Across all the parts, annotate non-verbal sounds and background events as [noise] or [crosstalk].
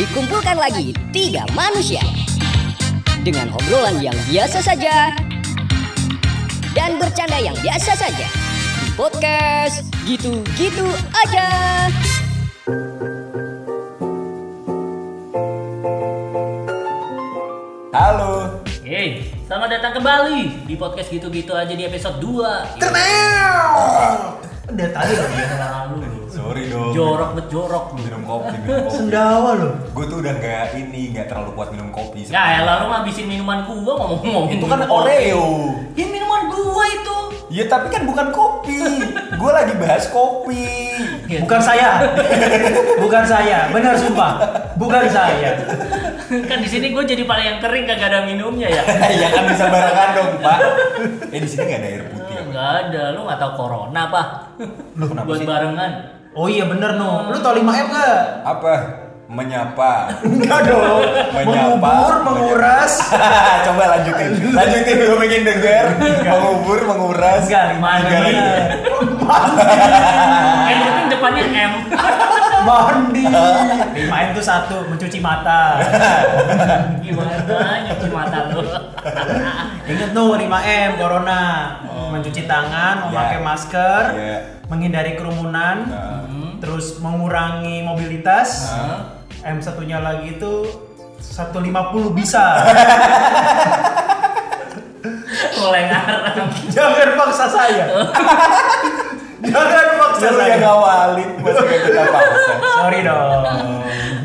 Dikumpulkan lagi tiga manusia dengan obrolan yang biasa saja dan bercanda yang biasa saja di podcast gitu-gitu aja. Halo. Hey, selamat datang kembali di podcast gitu-gitu aja di episode 2 Udah tadi dia. Lalu lu. Sorry dong. Jorok bet jorok lu. Minum kopi, minum kopi. Sendawa loh. Gue tuh udah nggak ini, nggak terlalu kuat minum kopi. Ya elah lu ngabisin minuman gua ngomong-ngomong Itu kan Oreo. Ya minuman gua itu. Ya tapi kan bukan kopi. Gue lagi bahas kopi. Ya, Bukan saya. Bukan saya. Benar sumpah. Bukan saya. kan di sini gua jadi paling yang kering kagak ada minumnya ya. [laughs] ya kan bisa barengan dong, Pak. Eh di sini nggak ada air putih. apa? Enggak ada, lu nggak tahu corona apa? Lu kenapa Buat sih? barengan. Oh iya bener no. Lu tau 5M gak? Apa? Menyapa. [laughs] Enggak dong. Menyapa. Mengubur, menguras. [laughs] Coba lanjutin. Lanjutin gue pengen denger. Mengubur, menguras. Enggak, Mandi. Tiga lagi. Yang penting depannya M. [laughs] Mandi. 5M tuh satu, mencuci mata. Gimana nyuci mata lu? Ingat tuh 5M corona. Mencuci tangan, memakai masker, Ya. menghindari kerumunan, Nah. terus mengurangi mobilitas. Nah. M satunya lagi itu 150 bisa. [laughs] Mulai ngarang. Jangan paksa saya. [laughs] Jangan paksa Lu saya. yang ngawalin, kita paksa. Sorry dong.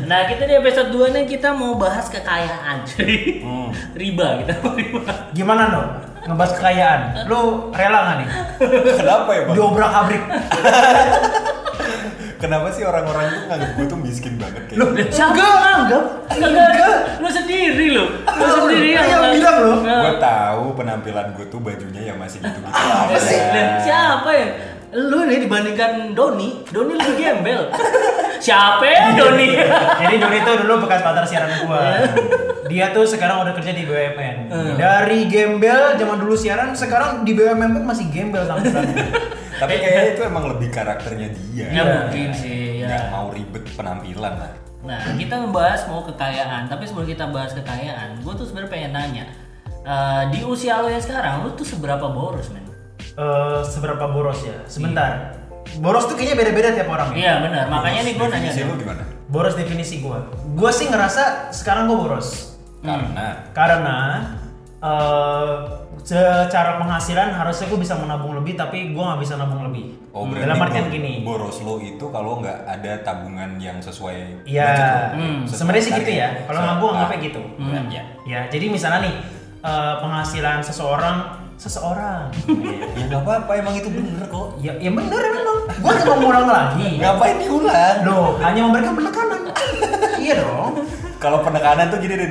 Nah kita di episode 2 nih kita mau bahas kekayaan Jadi Hmm. riba kita mau riba Gimana dong? Ngebahas kekayaan. Lu rela nggak nih? Kenapa ya, Bang? Diobrak abrik. [laughs] Kenapa sih orang-orang tuh nganggap gue tuh miskin banget kayak Lu gitu? Siapa enggak nganggap? Enggak. Lu sendiri lu Lu sendiri yang nganggap. bilang lu. Gue tahu penampilan gue tuh bajunya yang masih gitu-gitu Apa aja. sih? Dan siapa ya? Lu nih dibandingkan Doni Doni lebih gembel Siapa ya Doni? [laughs] Jadi Doni itu dulu bekas partner siaran gua. Dia tuh sekarang udah kerja di BUMN. Hmm. Dari gembel zaman dulu siaran, sekarang di BUMN pun masih gembel sampai. [laughs] Tapi kayaknya itu emang lebih karakternya dia. Ya mungkin sih ya mau ribet penampilan lah. Nah kita membahas mau kekayaan Tapi sebelum kita bahas kekayaan Gue tuh sebenarnya pengen nanya eh, Di usia lo yang sekarang Lu tuh seberapa boros men? Eh, seberapa boros ya? Sebentar. Boros tuh kayaknya beda-beda tiap orang. ya. Iya benar Makanya nih gue nanya Definisi lu gimana? Boros definisi gua. Gua sih ngerasa sekarang gua boros. Karena Karena eh secara penghasilan harusnya gue bisa menabung lebih tapi gue nggak bisa nabung lebih. Oh berarti Dalam artian bo- gini. boros lo itu kalau nggak ada tabungan yang sesuai Iya. Hmm. Sebenarnya sih gitu ya. Kalau nggak gue anggapnya gitu. Ya, ya. Ya, jadi misalnya nih eh, penghasilan seseorang, seseorang. Ya nggak apa-apa emang itu bener kok. ya, ya bener memang. Gue cuma mau ngulang lagi. Ngapain diulang? Loh, hanya memberikan penekanan. iya dong. Kalau penekanan tuh gini deh.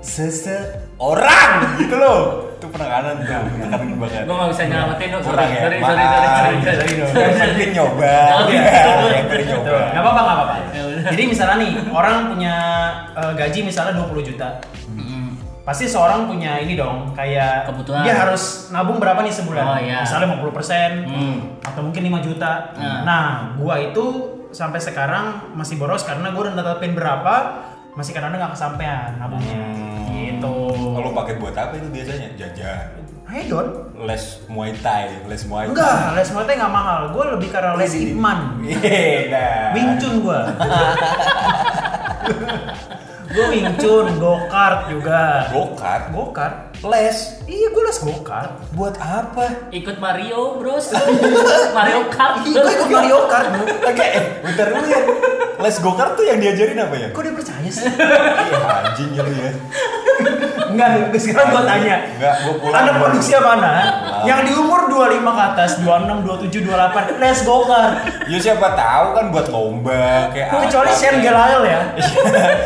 Seseorang gitu loh. Itu penekanan tuh, penekanan banget. Gue gak bisa nyelamatin Sorry, ya? sorry, sorry, sorry, sorry, sorry, sorry. Yang penting nyoba. Oh, Ya, gitu. yang penting nyoba. Tuh, nggak apa-apa, nggak apa-apa. Ya. Jadi misalnya nih, orang punya eh, gaji misalnya 20 juta. Pasti seorang punya ini dong, kayak Kebutuhan. dia harus nabung berapa nih sebulan? Oh, iya. Misalnya 50% Hmm. atau mungkin 5 juta. Nah. Nah, gua itu sampai sekarang masih boros karena gua udah netepin berapa, masih kadang-kadang nggak kesampaian nabungnya. Hmm. Gitu. Kalau pakai buat apa itu biasanya? Jajan. Hedon? Les Muay Thai, les Muay Thai. Enggak, les Muay Thai nggak mahal. Gua lebih karena les Ini. Ipman. Iya, dah. Wing Chun [laughs] gua. gua Wing Chun, go kart juga. Go-kart. Go kart? Les. Iya, gua les go kart. Buat apa? Ikut Mario bros [laughs] Mario Kart Iya, gua ikut Mario Kart. Oke, eh, bentar dulu ya. Les go-kart tuh yang diajarin apa ya? Kok dia percaya sih? Iya, anjing ya lu ya. Enggak, sekarang gua tanya. Enggak, gua pulang. Anak manusia mana Pulang. yang di umur 25 ke atas, 26, 27, 28, les go kart. Ya siapa tahu kan buat lomba kayak Kecuali apa, Shane Gelael ya.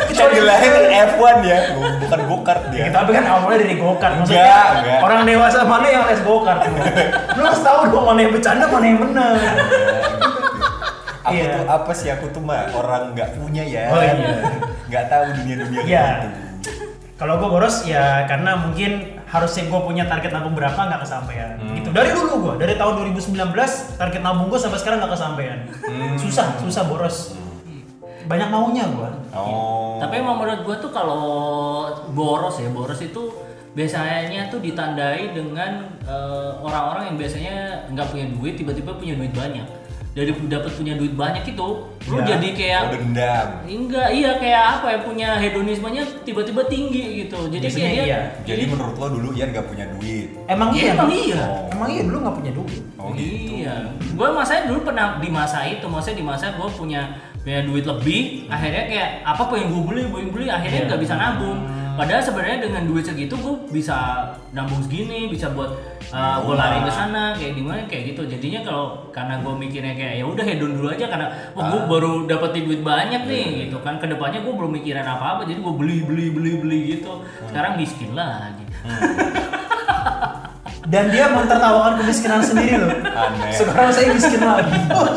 Kecuali lain F1 ya, bukan go-kart dia. Ya, tapi kan awalnya dari go kart. Maksudnya Enggak, enggak. orang dewasa mana yang les go kart? [laughs] Lu harus tahu dong mana yang bercanda, mana yang benar. Aku Iya. tuh apa sih aku tuh mah orang nggak punya ya. Oh, iya. Nggak tahu dunia-dunia kayak Iya. gitu. Kalau gue boros ya karena mungkin harusnya gue punya target nabung berapa nggak kesampaian. Hmm. Gitu. Dari dulu gue, dari tahun 2019 target nabung gue sampai sekarang nggak kesampaian. Hmm. Susah, susah boros. banyak maunya gua. Oh. Tapi emang menurut gua tuh kalau boros ya, boros itu biasanya tuh ditandai dengan eh, orang-orang yang biasanya nggak punya duit tiba-tiba punya duit banyak. Dari dapat punya duit banyak itu, lu Ya. jadi kayak Oh, dendam. enggak iya kayak apa ya punya hedonismenya tiba-tiba tinggi gitu. Jadi Biasanya kayak dia iya. Jadi menurut lo dulu Ian gak punya duit. Emang Iya, iya. emang iya. Emang iya dulu nggak punya duit. Oh gitu. Iya, gue masanya dulu pernah di masa itu, maksudnya di masa gue punya punya duit lebih, akhirnya kayak apa pengen gue beli, pengen beli, akhirnya Iya. nggak bisa nabung. Padahal sebenarnya dengan duit segitu gue bisa nabung segini, bisa buat uh, gue lari ke sana, kayak di mana kayak gitu. Jadinya kalau karena gue mikirnya kayak ya udah hedon dulu aja karena wah gue baru dapetin duit banyak nih, gitu kan. Ke depannya gue belum mikirin apa-apa, jadi gue beli beli beli beli gitu. Sekarang miskin lagi. [laughs] Dan dia mentertawakan kemiskinan sendiri loh. Aneh. Sekarang saya miskin lagi.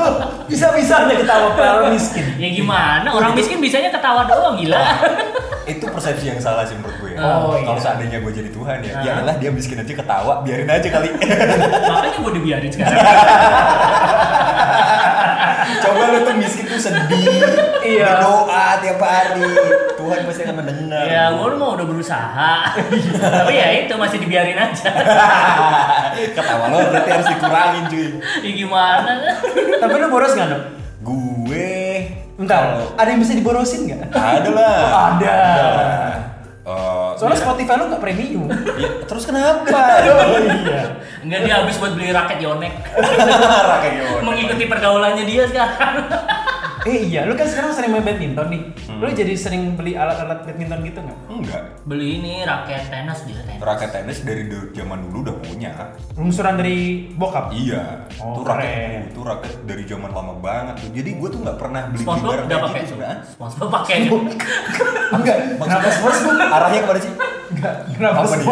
[laughs] Bisa-bisa ada ketawa kalau miskin. Ya gimana? Orang miskin bisanya ketawa doang gila. [laughs] Itu persepsi yang salah sih menurut gue. Oh, Kalau iya. seandainya gue jadi Tuhan ya, Ah. ya elah dia miskin aja ketawa, biarin aja kali. [laughs] Makanya gue dibiarin sekarang. [laughs] Coba lu tuh miskin tuh sedih, Iya. berdoa tiap hari, Tuhan pasti akan mendengar. ya gue mau udah berusaha. [laughs] Tapi ya itu masih dibiarin aja. Ketawa lo berarti harus dikurangin cuy. Ya gimana? Tapi lu boros nggak dong? Gue Entar, kalau- ada yang bisa diborosin nggak? [laughs] ada lah. Ada. lah. Eh, Soalnya Spotify lu nggak premium. ya, terus kenapa? [laughs] Oh iya. Enggak dia habis buat beli raket Yonek. [laughs] Rakyat Yono. Mengikuti pergaulannya dia sekarang. Eh iya, lu kan sekarang sering main badminton nih. Hmm. Lu jadi sering beli alat-alat badminton gitu nggak? Enggak. Beli ini raket tenis dia tenis. Raket tenis dari du- zaman dulu udah punya. Lungsuran dari bokap. Iya, Oh, itu raket keren. itu raket dari zaman lama banget tuh. Jadi gue tuh nggak pernah beli barang udah pakai gitu tuh. sebenarnya. SpongeBob pakai. [laughs] Enggak, kenapa sports book? Arahnya ke mana sih? Enggak, kenapa nih?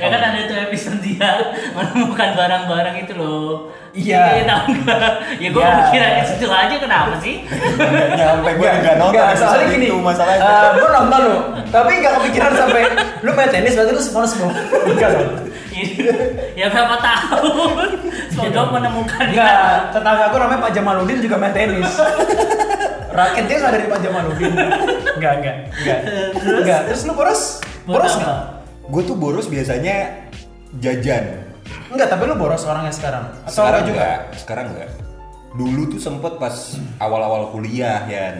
Ya kan ada tuh episode dia [laughs] menemukan barang-barang itu loh. Iya. Iya, tahu nggak? Ya gue Iya. kira situ aja kenapa sih? Nggak nyampe gue nggak nonton Enggak, episode soalnya gini. itu masalahnya. eh, gua nonton lu, tapi enggak kepikiran sampai lu main tenis berarti lu sports book. Enggak dong. ya berapa tahun? SpongeBob menemukan Enggak, tetangga aku namanya Pak Jamaludin juga main tenis. Raket dia nggak dari Pak Jamaludin. Enggak, enggak, enggak. Enggak, terus lu boros? Boros apa? enggak? Gue tuh boros biasanya jajan. Enggak, tapi lu boros orangnya sekarang. Atau sekarang enggak juga? enggak, sekarang enggak. Dulu tuh sempet pas awal-awal kuliah ya.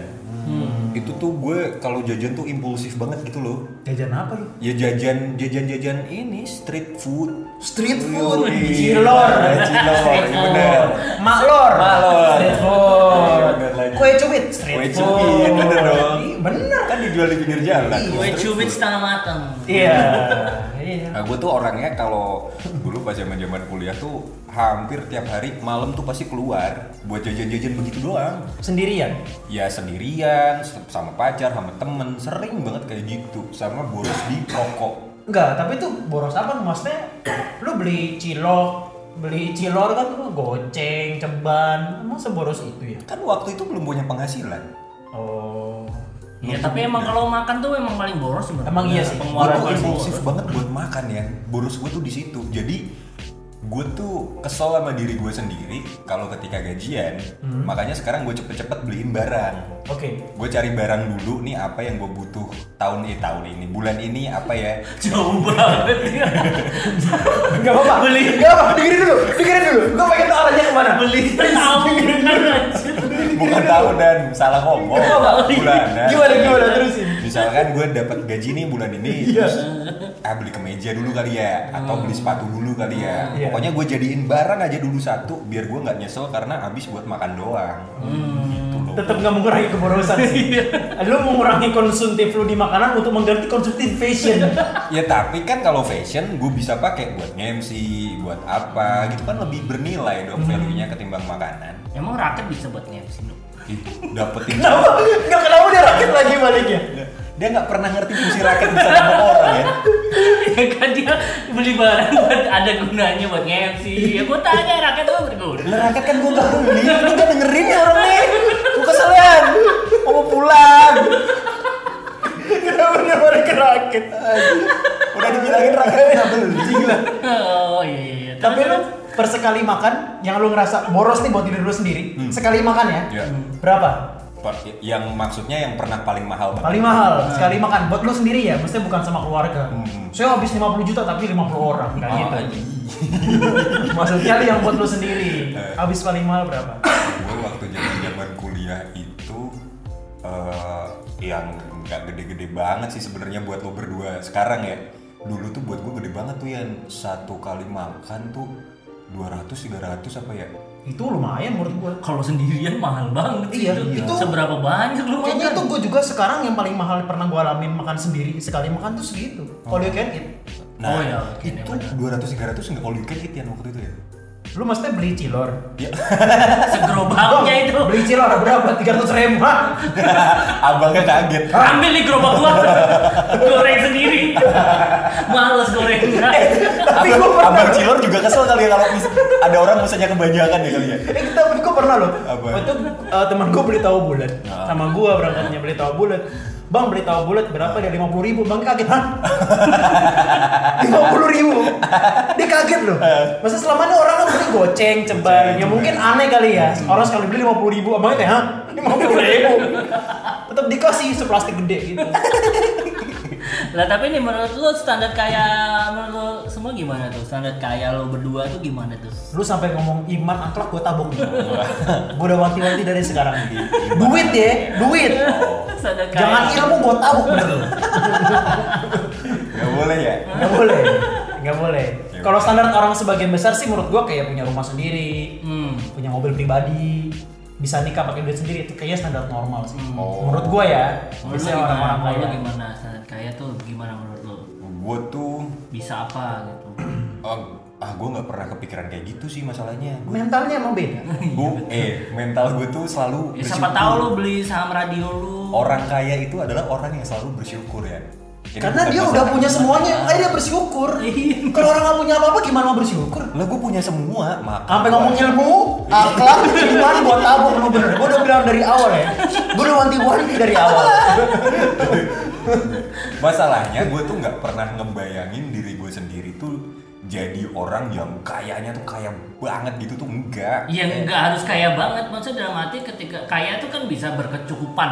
Itu tuh gue kalau jajan tuh impulsif banget gitu loh. Jajan apa lu? Ya jajan jajan-jajan ini street food. Street food, cilor, Ya, cilor, iya food. bener. maklor, Maklor. street food, Iya, lagi. kue cubit, street Kue food, cubit, bener dong. Ih, bener. Kan dijual di pinggir jalan. Kue Street cubit food. setengah matang. Iya, [laughs] iya. Nah, gue tuh orangnya kalau dulu pas zaman zaman kuliah tuh hampir tiap hari malam tuh pasti keluar buat jajan-jajan begitu doang. Sendirian. Ya sendirian, sama pacar, sama temen, sering banget kayak gitu. Sama boros di rokok. Enggak, tapi itu boros apa? Maksudnya lu beli cilok, beli cilor kan lu goceng, ceban, emang seboros itu ya? Kan waktu itu belum punya penghasilan. Oh. Iya, tapi emang kalau makan tuh emang paling boros sebenarnya. Emang iya sih. Gue tuh impulsif boros. banget buat makan ya. Boros gue tuh di situ. Jadi gue tuh kesel sama diri gue sendiri kalau ketika gajian. Makanya sekarang gue cepet-cepet beliin barang. Oke. Gue cari barang dulu nih apa yang gue butuh tahun ini tahun ini bulan ini apa ya [laughs] Jauh banget ya. Enggak apa-apa. Beli. Enggak apa, dengerin dulu, dengerin dulu. Gua pengen tahu arahnya ke mana. Beli [laughs] tahu. Bukan tahun dan salah ngomong apa-apa. bulanan Gimana, gimana, terusin. misalkan gue dapat gaji nih bulan ini Iya. terus ah beli kemeja dulu kali ya atau beli sepatu dulu kali ya Iya. pokoknya gue jadiin barang aja dulu satu biar gue nggak nyesel karena habis buat makan doang gitu loh Tetap nggak mengurangi keborosan sih. lu mengurangi konsumtif lu di makanan untuk mengganti konsumtif fashion. [laughs] ya tapi kan kalau fashion gue bisa pakai buat MC buat apa gitu kan lebih bernilai dong value nya ketimbang makanan Emang raket bisa buat lu? Ih, dapetin Kenapa? Enggak kenapa dia rakit lagi baliknya? dia nggak pernah ngerti fungsi raket bisa ngomong orang ya ya kan dia beli barang buat ada gunanya buat nge-MC. Ya gua tanya raket lu berguna. Lah raket kan gue gak beli, ini gak dengerin ya orang nih Gue keselian, mau pulang Kenapa dia balik ke rakit? Udah dibilangin raket gak beli. Oh iya iya. iya. Tapi lu per sekali makan yang lu ngerasa boros nih buat diri lu sendiri, sekali makan ya? Iya. Berapa? Per- yang maksudnya yang pernah paling mahal banget. Paling mahal sekali makan buat lu sendiri ya, maksudnya bukan sama keluarga. Hmm. Saya habis 50 juta tapi 50 orang kayak Oh, gitu. anjing. [laughs] Maksudnya yang buat lu sendiri. Eh. Habis paling mahal berapa? gue waktu zaman zaman kuliah itu eh, yang nggak gede-gede banget sih sebenarnya buat lo berdua sekarang ya dulu tuh buat gue gede banget tuh yang satu kali makan tuh 200 300 apa ya Itu lumayan menurut gua. Kalau sendirian mahal banget Iya, itu. itu- Seberapa banyak lu Kayaknya makan? itu gue juga sekarang yang paling mahal pernah gue alamin makan sendiri sekali makan tuh segitu. Kalau you can eat. nah Oh, iya, itu benar. 200 300 nggak kalau you can eat ya waktu itu ya Lu maksudnya beli cilor? ya [laughs] Segerobaknya itu. Beli cilor berapa? 300 ribu? Hah? [laughs] abangnya kaget Ambil nih gerobak gua. [laughs] Goreng sendiri. Males gorengnya. Tapi abang, pernah. abang cilor juga kesel kali ya kalau ada orang misalnya kebanyakan ya kali ya Eh kita gue pernah loh. Apa? Itu eh, teman gue beli tahu bulat. Ah. Sama gue berangkatnya beli tahu bulat. Bang beli tahu bulat berapa dia lima puluh ribu. Bang kaget hah? [laughs] Lima puluh ribu. Dia kaget loh. Masa selama ini orang kan beli goceng, ceban. Ya mungkin aneh kali ya. Orang sekali beli lima puluh ribu. Abangnya kayak hah? Lima puluh ribu. Tetap dikasih seplastik gede gitu. [laughs] Lah tapi nih menurut lu standar kaya menurut lu semua gimana tuh? Standar kaya lu berdua tuh gimana tuh? Lu sampai ngomong iman akhlak gue tabok nih. [laughs] gue udah wanti-wanti dari sekarang. Duit ya, duit. Standar kaya. Jangan ilmu gue tabok bener lu. nggak boleh ya Nggak boleh, nggak boleh. Ya Kalau udah. standar orang sebagian besar sih menurut gua kayak punya rumah sendiri, Hmm. punya mobil pribadi, bisa nikah pakai duit sendiri itu kayaknya standar normal sih. Oh. Menurut gua ya, Menurut biasanya gimana? orang-orang kaya. gimana? Kaya tuh gimana menurut lu? gue tuh Bisa apa gitu? oh, [clears throat] ah gue nggak pernah kepikiran kayak gitu sih masalahnya Mentalnya emang beda. [laughs] gue eh mental gue tuh selalu Ya, siapa bersyukur. tahu lu beli saham radio lu. orang kaya itu adalah orang yang selalu bersyukur ya Jadi Karena dia udah punya semuanya, makanya dia bersyukur. Iya. Kalau orang nggak punya apa-apa gimana mau bersyukur? lah gue punya semua makan Sampai ngomong ilmu, akhlak, iman, gua tabok lu bener. Gua udah bilang dari awal ya. Gua udah wanti-wanti dari awal. [laughs] [laughs] masalahnya gue tuh nggak pernah ngebayangin diri gue sendiri tuh jadi orang yang kayanya tuh kaya banget gitu tuh enggak Ya nggak harus kaya banget, maksudnya dalam arti ketika kaya itu kan bisa berkecukupan,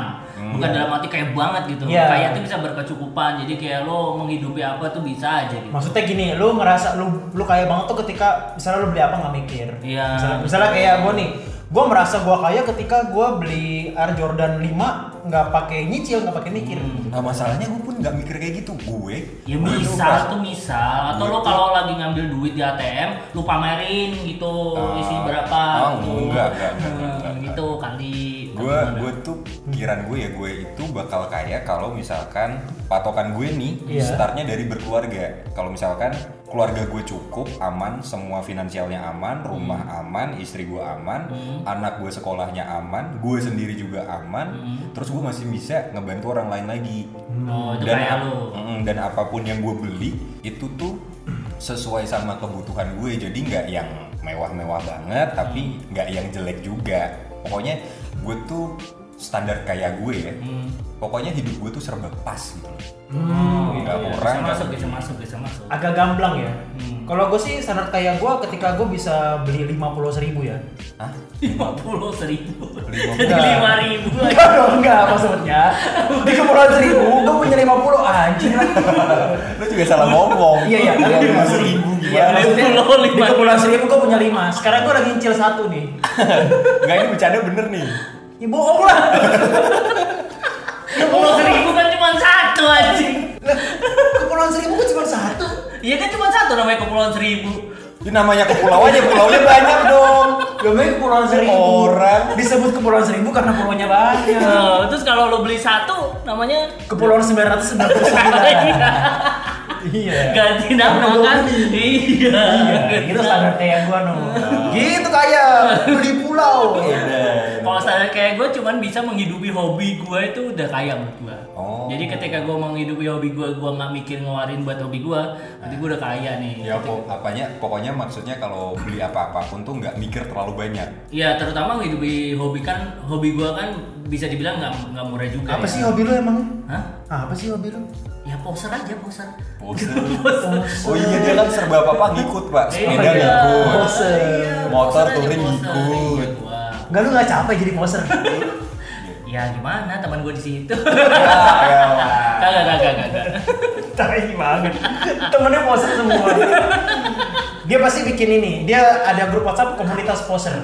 bukan dalam arti kaya banget gitu. Iya. Kaya itu bisa berkecukupan, jadi kayak lo menghidupi apa tuh bisa aja gitu. Maksudnya gini, lu ngerasa lu lu kaya banget tuh ketika misalnya lu beli apa nggak mikir. Iya. Misalnya, misalnya kayak gue nih, gue merasa gue kaya ketika gue beli Air Jordan 5 nggak pakai nyicil, nggak pakai mikir. nah masalahnya gue pun nggak mikir kayak gitu gue Ya misal pas- tuh misal atau Gue lo kalau lagi ngambil duit di ATM lu pamerin gitu Ah, isi berapa ah, gitu. enggak, enggak, enggak, Hmm, enggak, enggak. gitu kali gue gue tuh pikiran gue ya gue itu bakal kaya kalau misalkan patokan gue nih Iya. startnya dari berkeluarga kalau misalkan keluarga gue cukup aman semua finansialnya aman rumah aman istri gue aman anak gue sekolahnya aman gue sendiri juga aman terus gue masih bisa ngebantu orang lain lagi. Oh, itu dan kayak ap-. Mm, dan apa pun yang gue beli itu tuh sesuai sama kebutuhan gue. Jadi nggak yang mewah-mewah banget tapi nggak yang jelek juga. Pokoknya gue tuh standar kayak gue ya Hmm. pokoknya hidup gue tuh serba pas gitu loh Oh, nggak iya. kurang bisa masuk, bisa masuk, bisa masuk. Agak gamblang ya. Hmm. Kalau gue sih standar kaya gue ketika gue bisa beli 50 seribu ya. Hah? lima puluh seribu Lima jadi puluh. lima ribu Enggak dong, enggak maksudnya. Di kepulauan seribu, gue punya 50 anjing lah. lu juga salah ngomong Iya iya, kalian lima lima seribu Iya, gimana di lima. kepulauan seribu gue punya 5 Sekarang gue lagi nyicil satu nih. [laughs] nggak ini bercanda bener nih Ya bohong lah. Pulau seribu kan cuma satu anjing Kepulauan seribu gue cuma satu. Iya kan cuma satu namanya kepulauan seribu ini namanya kepulauannya pulaunya banyak dong Namanya kepulauan seribu. Orang. disebut kepulauan seribu karena pulaunya banyak. [laughs] Terus kalau lo beli satu namanya Kepulauan 999. [laughs] iya. ganti nama kan iya Iya, itu standar kayak gua no. Gitu kaya beli pulau. Kalau standar kayak gue cuman bisa menghidupi hobi gue itu udah kaya menurut gue. Oh. Jadi ketika gue menghidupi hobi gue, gue nggak mikir ngeluarin buat hobi gue, berarti gue udah kaya nih. ya po- apanya pokoknya maksudnya kalau beli apa-apapun tuh nggak mikir terlalu banyak Iya, terutama menghidupi hobi kan, hobi gue kan bisa dibilang nggak nggak murah juga. Apa ya. sih hobi lu emang? Hah? Apa sih hobi lu? Ya poser aja poser. [laughs] Poser. Oh iya dia kan serba apa apa ngikut pak, sepeda Iya. ngikut, Poser. Iya, motor touring ngikut. Iya, gua. Enggak lu gak capek jadi poser? [laughs] ya gimana teman gue di situ Ya, [laughs] kagak kagak kagak Tai banget. Temennya poser semua. Dia pasti bikin ini. Dia ada grup WhatsApp komunitas poser.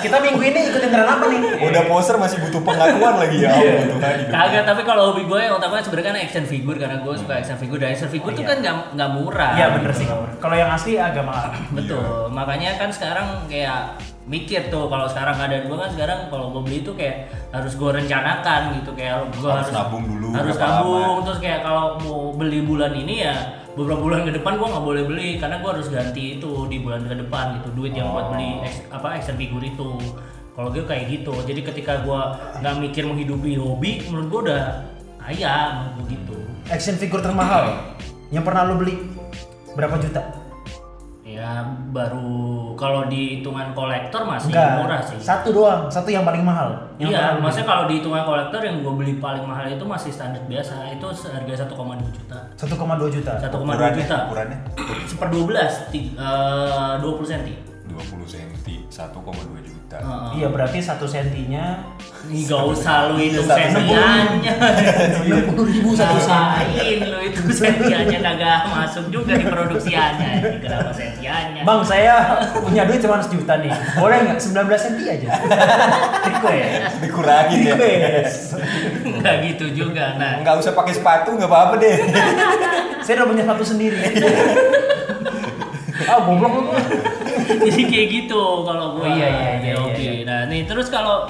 Kita minggu ini ikutin tren apa nih? Udah poser masih butuh pengakuan lagi ya Iya. Allah Tuhan hidup. kagak tapi kalau hobi gue yang utama sebenarnya kan action figure karena gue suka action figure dan action figure Oh, tuh iya. kan nggak nggak murah Iya bener sih. Kalau yang asli agak mahal. betul makanya kan sekarang kayak mikir tuh kalau sekarang keadaan gue kan sekarang kalau gue beli itu kayak harus gue rencanakan gitu kayak gue Harus harus, nabung dulu harus nabung lama. terus kayak kalau mau beli bulan ini ya beberapa bulan ke depan gue nggak boleh beli karena gue harus ganti itu di bulan ke depan gitu duit yang buat beli ex- apa action figure itu kalau gue kayak gitu jadi ketika gue nggak mikir menghidupi hobi menurut gue udah kaya menurut gue gitu Action figure termahal [clears throat] yang pernah lo beli berapa juta? Ya baru kalau di hitungan kolektor masih Enggak. murah sih Satu doang. Satu yang paling mahal. Yang Iya, beli. maksudnya kalau di hitungan kolektor yang gue beli paling mahal itu masih standar biasa, itu seharga 1,2 juta. 1,2 juta. 1,2 Ukurannya, juta. ukurannya Seper 12, ti- eh, 20 cm. 20 cm, 1,2 juta. Iya berarti satu sentinya Ih, gak usah lu hitung Satu sentiannya. enam puluh ribu satu. Ngapain lu itu sentiannya kagak masuk juga di produksiannya. Ini Kenapa sentiannya? Bang saya punya duit cuma sejuta nih. Boleh nggak 19 senti aja? Request. Dikurangin ya. Request. Enggak gitu juga. Nah, Nggak usah pakai sepatu, nggak apa-apa deh. Saya udah punya sepatu sendiri. [laughs] ah goblok lu. Jadi kayak gitu kalau gue Oh, iya, iya, iya, oke iya, iya. nah nih terus kalau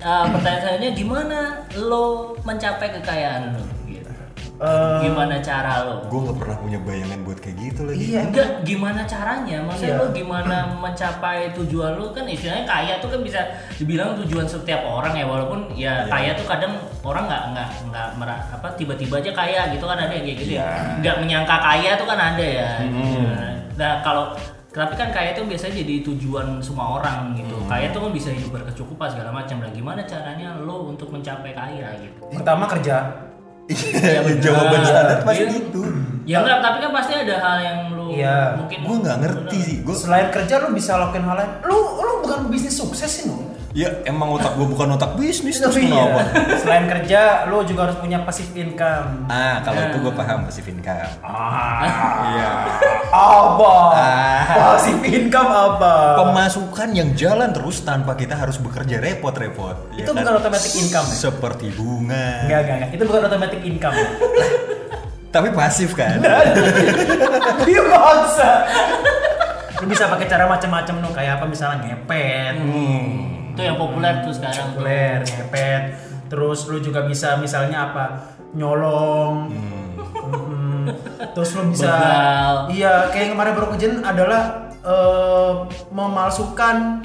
uh, pertanyaan selanjutnya gimana lo mencapai kekayaan lo gitu. Eh, gimana cara lo Gue nggak pernah punya bayangan buat kayak gitu lagi. Iya. enggak gimana caranya maksudnya Iya. lo gimana [clears throat] mencapai tujuan lo kan istilahnya kaya tuh kan bisa dibilang tujuan setiap orang ya walaupun ya Iya. kaya tuh kadang orang nggak nggak nggak mera- apa tiba-tiba aja kaya gitu kan ada yang kayak gitu ya Iya. nggak menyangka kaya tuh kan ada ya Hmm. nah kalau tapi kan kaya itu biasanya jadi tujuan semua orang gitu Hmm. kaya tuh kan bisa hidup berkecukupan segala macam nah gimana caranya lo untuk mencapai kaya gitu Pertama kerja. Iya, jawaban standar pasti Iya. gitu. ya enggak tapi kan pasti ada hal yang lo Iya. mungkin Gue nggak ngerti sih. Gue Selain kerja lu bisa lakuin hal lain. Lu lu bukan bisnis sukses sih lu. Ya emang otak gue bukan otak bisnis terus Tapi kenapa? iya. Selain kerja, lu juga harus punya passive income. Ah, kalau itu gue paham passive income. Ah, Iya. apa? Ah. Passive income apa? Pemasukan yang jalan terus tanpa kita harus bekerja repot-repot. ya Itu bukan automatic income, ya? Seperti bunga. Enggak, enggak, enggak. Itu bukan automatic income. Tapi pasif kan? Dia maksa. Lu bisa pakai cara macam-macam nu kayak apa misalnya ngepet, Hmm. Itu yang populer tuh sekarang tuh. populer, ngepet. Terus lu juga bisa misalnya apa? Nyolong. Mm-mm. Terus lu bisa Begal. Iya, kayak yang kemarin baru kejadian adalah eh, memalsukan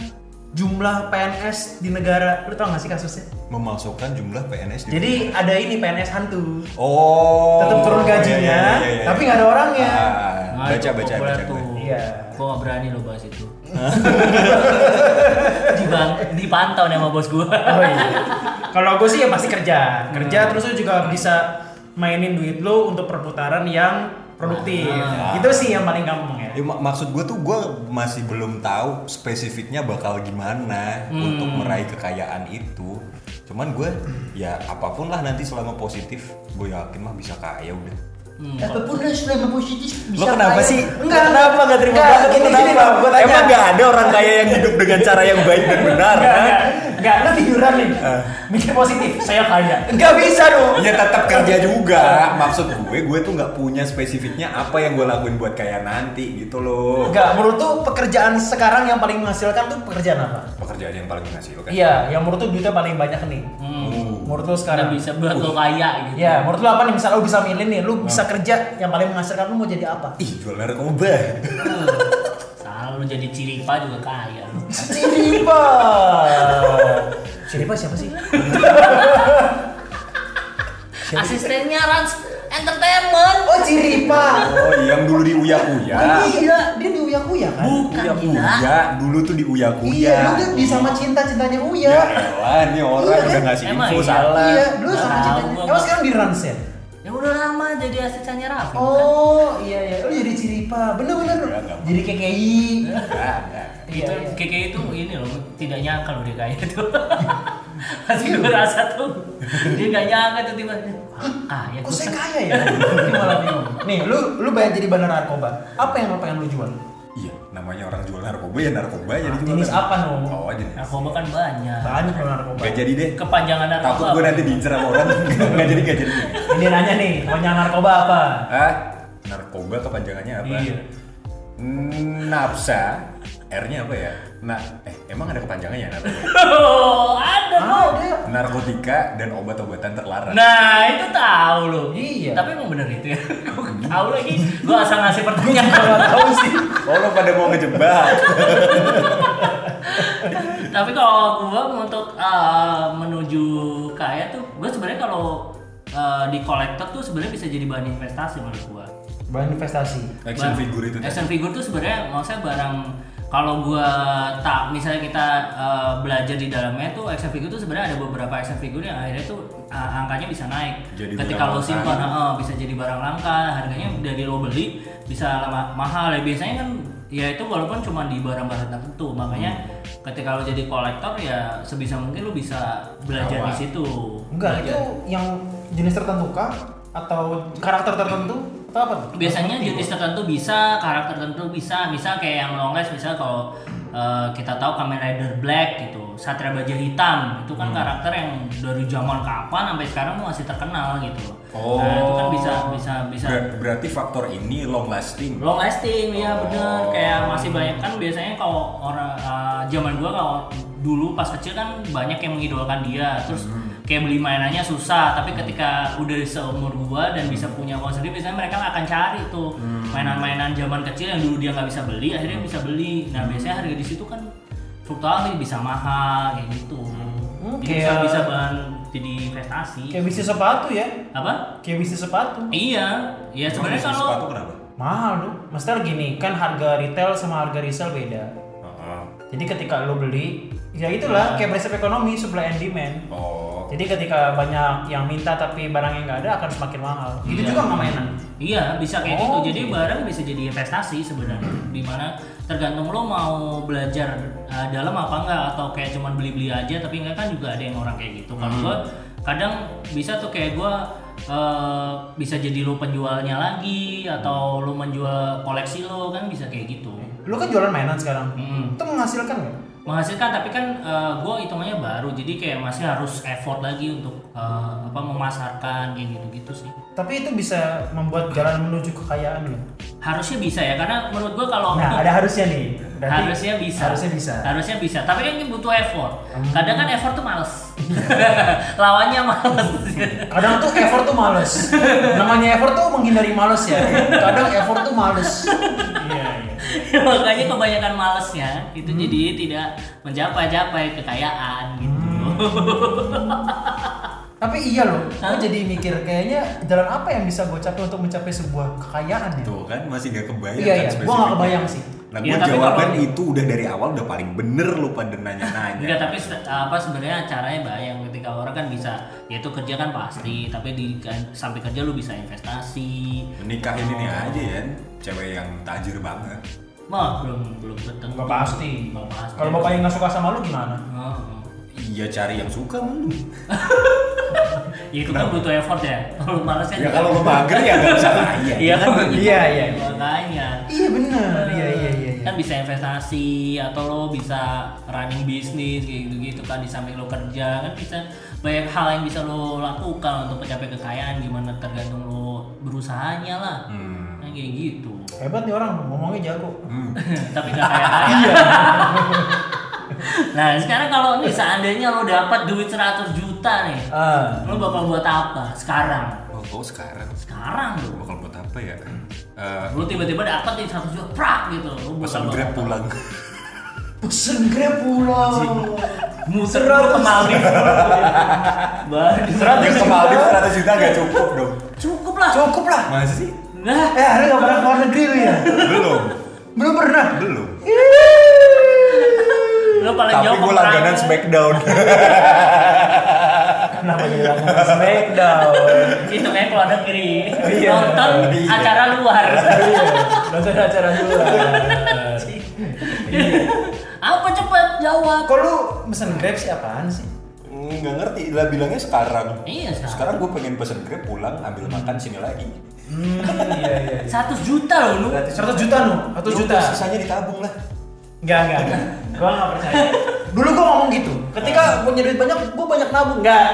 jumlah PNS di negara. Lu tau gak sih kasusnya? Memasukkan jumlah PNS di Jadi ada ini PNS hantu. Oh. Tetap turun iya, gajinya, iya, iya, iya. tapi nggak ada orangnya. Ah, Nah, baca itu baca baca. tuh. gue. Iya. Gua gak berani lo bahas itu. [laughs] Dibang, dipantau nih sama bos gua. Oh iya. Kalau gue sih ya pasti kerja. Kerja terus lu juga bisa mainin duit lu untuk perputaran yang produktif. Ah. Itu sih yang paling gampang ya. Ya, mak- maksud gue tuh gue masih belum tahu spesifiknya bakal gimana Hmm. untuk meraih kekayaan itu. Cuman gue ya apa pun lah nanti selama positif, gue yakin mah bisa kaya udah. Hmm, Apa pun lah selama positif Lo kenapa sih? Enggak, kenapa nggak terima Enggak, banget? gini, Kenapa? gini gua tanya. Emang nggak ada orang kaya yang hidup dengan cara yang baik dan benar? Enggak, kan? enggak, enggak, lu tiduran nih. Ah. Mikir positif, saya kaya. Enggak bisa dong. Ya tetap kerja juga. Maksud gue, gue tuh nggak punya spesifiknya apa yang gue lakuin buat kaya nanti gitu loh. Enggak, menurut tuh pekerjaan sekarang yang paling menghasilkan tuh pekerjaan apa? Pekerjaan yang paling menghasilkan. Iya, yang menurut tuh duitnya paling banyak nih. Hmm. Menurut Udah sekarang. bisa buat lo kaya gitu. Ya, menurut lu apa nih? Misal lu bisa milih nih, lu bisa kerja yang paling menghasilkan lu mau jadi apa? Ih, jual narkoba. Salah lo jadi ciripa juga kaya lo. Ciripa. Ciripa siapa sih? [laughs] Asistennya Rans Entertainment. Oh, Ciripa. Oh, yang dulu di Uya Kuya. Oh, iya, dia di Uya Kuya kan? Bukan Uya. Kuya, dulu tuh di Uya Kuya. Iya, lu tuh di sama cinta-cintanya Ya Uya. elah, nih orang Iya, udah kan? ngasih info iya? salah. Iya, dulu sama gua, Emang sekarang di Rans ya? Ya udah lama jadi asistennya Raffi. bukan? Oh, iya iya. Lu jadi Ciripa. Bener-bener. Enggak, enggak. Jadi KKI. Enggak, enggak. [laughs] Iya, itu iya. KK itu ini loh tidak nyangka loh dia kaya itu [laughs] Masih gue rasa tuh dia nggak nyangka tuh tiba ah ya Kok saya kaya ya? Ini malah bingung. Nih, lu lu bayar jadi bandar narkoba. Apa yang lu pengen lu jual? Iya, namanya orang jual narkoba ya narkoba jadi jual. Jenis apa no? Oh, jenis. narkoba kan banyak Banyak narkoba. Gak jadi deh. kepanjangan narkoba Takut gue nanti diincer sama orang. [laughs] Gak jadi, gak jadi. Ini nanya nih, punya narkoba apa? Ah, narkoba kepanjangannya apa? Iya. Hmm, Napsa, R-nya apa ya? Nah, eh emang ada kepanjangannya narkoba? [laughs] Oh, ada kok Ada. Narkotika dan obat-obatan terlarang. Nah itu tahu loh. Iya. Tapi emang bener itu ya. [laughs] Gue tahu lagi. Gue asal ngasih pertanyaan. Gak tahu sih. Oh, lo pada mau ngejebak? [laughs] Tapi kalau gue untuk uh, menuju kaya tuh, gue sebenarnya kalau uh, di kolektor tuh sebenarnya bisa jadi bahan investasi menurut gue. Bahan investasi. Action figure itu. Action figure tuh sebenarnya maksudnya barang kalau gua tak misalnya kita uh, belajar di dalamnya tuh action figure tuh sebenarnya ada beberapa action figure yang akhirnya tuh uh, angkanya bisa naik. Jadi Ketika lo simpan uh, bisa jadi barang langka, harganya dari lo beli bisa lama mahal ya biasanya kan ya itu walaupun cuma di barang-barang tertentu makanya ketika lo jadi kolektor ya sebisa mungkin lo bisa belajar Awal. di situ Enggak, Belajar. itu yang jenis tertentu kah? Atau karakter tertentu? Atau apa tuh? biasanya jenis tertentu bisa karakter tertentu bisa misal kayak yang long last misal kalau eh, kita tahu Kamen Rider Black gitu Satria Baja Hitam itu kan karakter yang dari zaman kapan sampai sekarang masih terkenal gitu Oh. nah itu kan bisa bisa bisa Ber- berarti faktor ini long lasting. long lasting ya bener Oh. kayak masih banyak kan biasanya kalau orang eh, zaman gua kalau dulu pas kecil kan banyak yang mengidolakan dia terus kayak beli mainannya susah tapi ketika udah seumur gua dan bisa punya uang sendiri biasanya mereka akan cari tuh mainan-mainan zaman kecil yang dulu dia nggak bisa beli akhirnya bisa beli nah biasanya harga di situ kan fluktuatif bisa mahal kayak gitu Hmm, Jadi bisa kayak- bisa bahan jadi investasi Kayak bisnis sepatu ya? apa Kayak bisnis sepatu. iya ya sebenarnya kalau sepatu kenapa? Mahal tuh. Maksudnya gini, kan harga retail sama harga resell beda. Heeh. Jadi ketika lo beli, ya itulah kayak prinsip ekonomi supply and demand. Oh. Jadi ketika banyak yang minta tapi barangnya nggak ada akan semakin mahal. Itu Iya. juga nggak mainan. Iya bisa kayak Oh, gitu. Jadi gitu. barang bisa jadi investasi sebenarnya. Di mana tergantung lo mau belajar uh, dalam apa enggak atau kayak cuman beli-beli aja tapi enggak kan juga ada yang orang kayak gitu. Kalau gua kadang bisa tuh kayak gua uh, bisa jadi lo penjualnya lagi atau lo menjual koleksi lo kan bisa kayak gitu. Lu kan jualan mainan sekarang. Mm. Itu menghasilkan nggak? Menghasilkan tapi kan uh, gue hitungannya baru jadi kayak masih harus effort lagi untuk uh, apa memasarkan kayak gitu-gitu sih. Tapi itu bisa membuat jalan menuju kekayaan lo. Harusnya bisa ya karena menurut gue kalau Nah, untuk- ada harusnya nih. Berarti harusnya bisa Harusnya bisa. harusnya bisa tapi kan ini butuh effort kadang kan effort tuh males [laughs] lawannya males Kadang tuh effort tuh males. Namanya effort tuh menghindari males ya. Kadang effort tuh males. [laughs] Makanya kebanyakan malesnya itu Hmm. jadi tidak mencapai-capai kekayaan gitu [laughs] Tapi iya loh, Hah? gue jadi mikir kayaknya jalan apa yang bisa gue capai untuk mencapai sebuah kekayaan ya? Tuh kan masih gak kebayang Iya, kan iya. Gua nggak spesifiknya. kebayang sih. Nah, tapi jawaban kalau- itu udah dari awal udah paling bener lo pada nanya-nanya. enggak tapi apa sebenarnya caranya bayang ketika orang kan bisa ya itu kerja kan pasti tapi di kan- sampai kerja lu bisa investasi Menikahin ini aja ya, cewek yang tajir banget. Mah belum belum tentu Nggak pasti. Nggak pasti Kalau bapaknya nggak suka sama lu gimana? Heeh. Iya cari yang suka lu. Ya, [laughs] itu kan butuh effort ya kalau males kan Ya kalau lo mager ya gak bisa kaya. [laughs] iya kan begitu. Iya, iya. makanya Iya bener, iya iya iya. iya. kan bisa investasi atau lo bisa running bisnis kayak gitu gitu kan di samping lo kerja kan bisa banyak hal yang bisa lo lakukan untuk mencapai kekayaan gimana tergantung lo berusahanya lah Hmm. Kayak gitu Hebat nih orang ngomongnya jago. Hmm. [laughs] tapi gak kaya kaya nah sekarang kalau nih seandainya lo dapat duit 100 juta nih Ah, lo bakal buat apa sekarang Oh, oh sekarang sekarang lo bakal buat apa ya? Eh, lo tiba-tiba dapat nih 100 juta prak gitu lo bakal pesan grab pulang. pesen grab pulang. muter dulu ke Maldives [laughs] baru Yang ke Maldives 100 juta gak cukup dong. cukup lah Cukup lah. Masa sih? Nah Eh, hari nggak pernah keluar negeri lu ya? Belum. Belum pernah. Belum. lo paling Tapi jauh gue langganan. Smackdown. Kenapa jadi langganan Smackdown? itu kayak keluar negeri Iya. nonton Iya. acara luar Iya, nonton acara luar. apa cepet jawab Kok lu mesen grab sih apaan sih? nggak ngerti lah bilangnya sekarang Iya, sekarang. sekarang gue pengen pesen grab pulang ambil makan sini lagi Hmm, iya iya. 100 juta loh lu. 100 juta nu, 100 Ya juta. udah, sisanya ditabung lah Enggak, enggak, enggak. Gua enggak percaya. Dulu gua ngomong gitu. Ketika punya duit banyak, gua banyak nabung. Enggak.